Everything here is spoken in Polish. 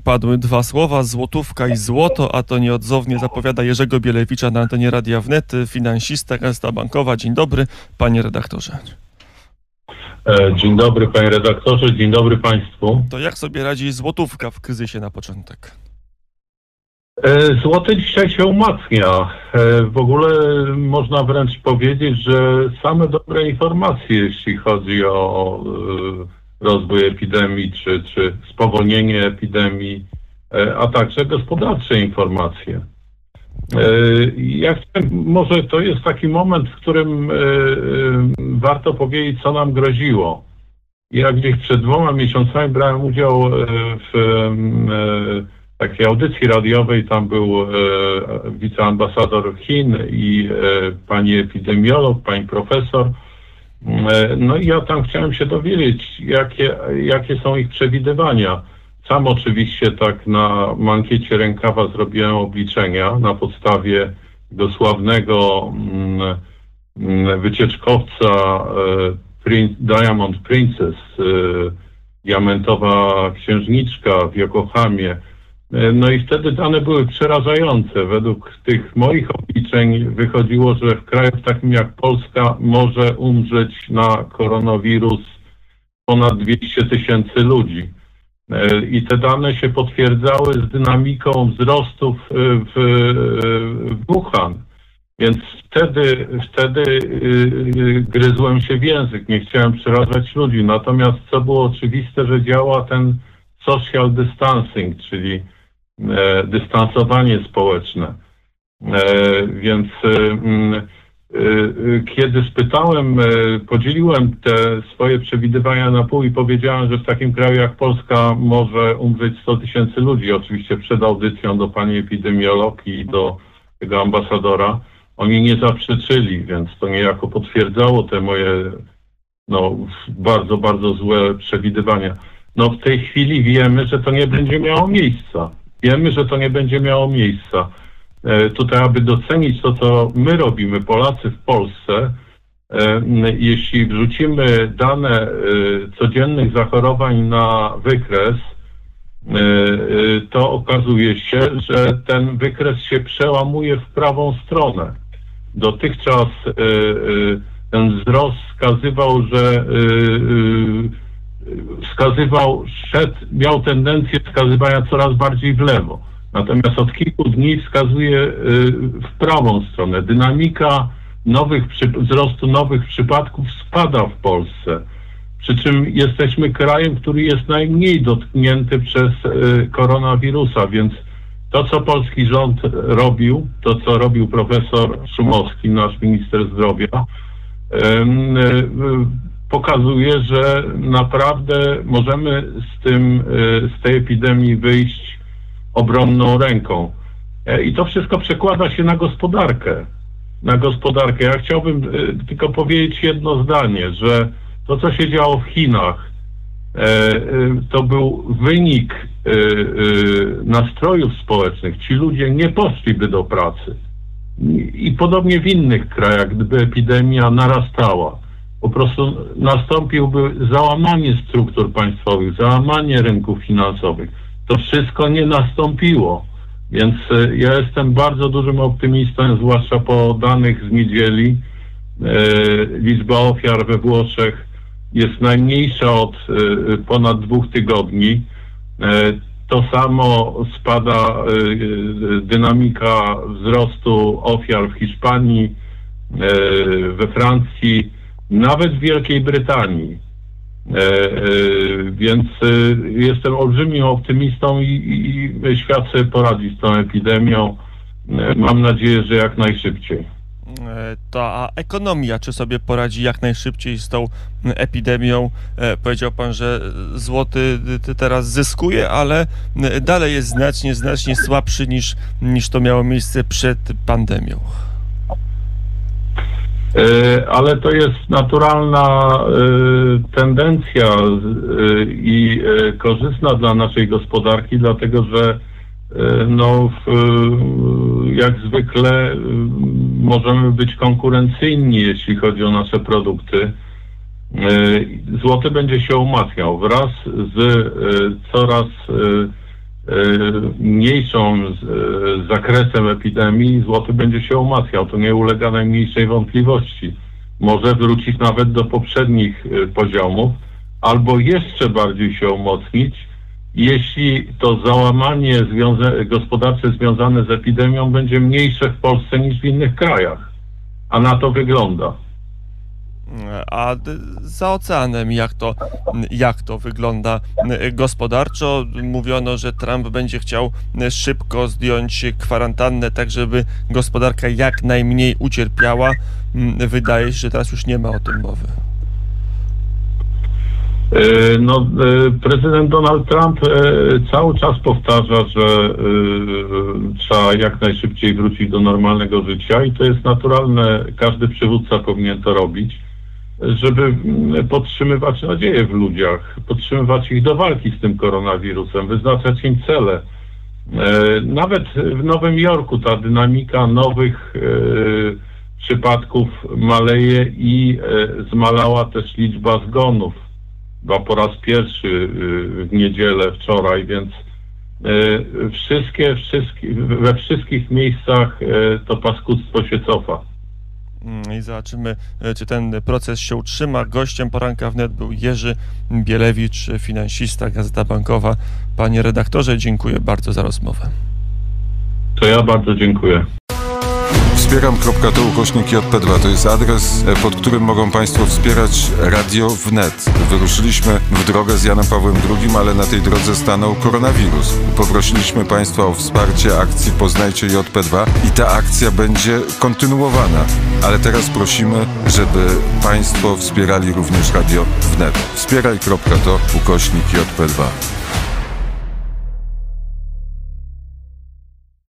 padły dwa słowa, złotówka i złoto, a to nieodzownie zapowiada Jerzego Bielewicza na antenie Radia Wnet, finansista, gazeta bankowa. Dzień dobry, panie redaktorze. E, dzień dobry panie redaktorze, dzień dobry państwu. To jak sobie radzi złotówka w kryzysie na początek? E, Złoty dzisiaj się umacnia. E, W ogóle można wręcz powiedzieć, że same dobre informacje, jeśli chodzi o rozwój epidemii czy, czy spowolnienie epidemii, e, a także gospodarcze informacje. E, Ja chciałem, może to jest taki moment, w którym e, warto powiedzieć, co nam groziło. Ja gdzieś przed dwoma miesiącami brałem udział w takiej audycji radiowej. Tam był wiceambasador Chin i pani epidemiolog, pani profesor. E, No i ja tam chciałem się dowiedzieć, jakie, jakie są ich przewidywania. Sam oczywiście tak na mankiecie rękawa zrobiłem obliczenia na podstawie dosławnego mm, mm, wycieczkowca e, Diamond Princess, e, diamentowa księżniczka w Yokohamie. E, No i wtedy dane były przerażające. Według tych moich obliczeń wychodziło, że w kraju takim jak Polska może umrzeć na koronawirus ponad 200 tysięcy ludzi. E, I te dane się potwierdzały z dynamiką wzrostów e, w, w Wuhan. Więc wtedy, wtedy gryzłem się w język, nie chciałem przerażać ludzi. Natomiast co było oczywiste, że działa ten social distancing, czyli dystansowanie społeczne. E, więc y, mm, kiedy spytałem, e, podzieliłem te swoje przewidywania na pół i powiedziałem, że w takim kraju jak Polska może umrzeć 100 tysięcy ludzi, oczywiście przed audycją do pani epidemiolog i do tego ambasadora, oni nie zaprzeczyli, więc to niejako potwierdzało te moje no, bardzo, bardzo złe przewidywania. No w tej chwili wiemy, że to nie będzie miało miejsca. Wiemy, że to nie będzie miało miejsca. E, Tutaj, aby docenić to, co my robimy, Polacy w Polsce, e, jeśli wrzucimy dane e, codziennych zachorowań na wykres, to okazuje się, że ten wykres się przełamuje w prawą stronę. Dotychczas ten wzrost wskazywał, że wskazywał, szedł, miał tendencję wskazywania coraz bardziej w lewo. Natomiast od kilku dni wskazuje y, w prawą stronę. Dynamika nowych, wzrostu nowych przypadków spada w Polsce. Przy czym jesteśmy krajem, który jest najmniej dotknięty przez y, koronawirusa, więc to, co polski rząd robił, to, co robił profesor Szumowski, nasz minister zdrowia, y, pokazuje, że naprawdę możemy z tym, y, z tej epidemii wyjść obronną ręką. E, I to wszystko przekłada się na gospodarkę. Na gospodarkę. Ja chciałbym y, tylko powiedzieć jedno zdanie, że to, co się działo w Chinach, e, to był wynik nastrojów społecznych. Ci ludzie nie poszliby do pracy. I podobnie w innych krajach, gdyby epidemia narastała, po prostu nastąpiłby załamanie struktur państwowych, załamanie rynków finansowych. To wszystko nie nastąpiło. Więc e, ja jestem bardzo dużym optymistą, zwłaszcza po danych z niedzieli. E, liczba ofiar we Włoszech jest najmniejsza od e, ponad dwóch tygodni. To samo spada dynamika wzrostu ofiar w Hiszpanii, we Francji, nawet w Wielkiej Brytanii. E, e, Więc e, jestem olbrzymim optymistą i, i, i świat sobie poradzi z tą epidemią. E, Mam nadzieję, że jak najszybciej. E, To a ekonomia, czy sobie poradzi jak najszybciej z tą epidemią? E, Powiedział pan, że złoty y, teraz zyskuje, ale m, dalej jest znacznie, znacznie słabszy niż, niż to miało miejsce przed pandemią. E, Ale to jest naturalna e, tendencja e, i korzystna dla naszej gospodarki, dlatego że no, jak zwykle możemy być konkurencyjni, jeśli chodzi o nasze produkty. Złoty będzie się umacniał wraz z coraz mniejszą z, e, zakresem epidemii, złoty będzie się umacniał. To nie ulega najmniejszej wątpliwości. Może wrócić nawet do poprzednich e, poziomów, albo jeszcze bardziej się umocnić, jeśli to załamanie związa- gospodarcze związane z epidemią będzie mniejsze w Polsce niż w innych krajach. A na to wygląda. A za oceanem jak to, jak to wygląda gospodarczo? Mówiono, że Trump będzie chciał szybko zdjąć kwarantannę, tak żeby gospodarka jak najmniej ucierpiała. Wydaje się, że teraz już nie ma o tym mowy. E, No, e, prezydent Donald Trump e, cały czas powtarza, że trzeba jak najszybciej wrócić do normalnego życia i to jest naturalne, każdy przywódca powinien to robić, żeby mm, podtrzymywać nadzieję w ludziach, podtrzymywać ich do walki z tym koronawirusem, wyznaczać im cele. E, Nawet w Nowym Jorku ta dynamika nowych e, przypadków maleje i e, zmalała też liczba zgonów chyba po raz pierwszy w niedzielę wczoraj, więc wszystkie, wszystkie, we wszystkich miejscach to paskudztwo się cofa. Mm, I zobaczymy, e, czy ten proces się utrzyma. Gościem poranka wnet był Jerzy Bielewicz, finansista, Gazeta Bankowa. Panie redaktorze, dziękuję bardzo za rozmowę. To ja bardzo dziękuję. Wspieram.to ukośnik JP2 to jest adres, e, pod którym mogą Państwo wspierać Radio Wnet. Wyruszyliśmy w drogę z Janem Pawłem II, ale na tej drodze stanął koronawirus. Poprosiliśmy Państwa o wsparcie akcji Poznajcie JP2 i ta akcja będzie kontynuowana. Ale teraz prosimy, żeby Państwo wspierali również Radio Wnet. Wspieraj.to ukośnik JP2.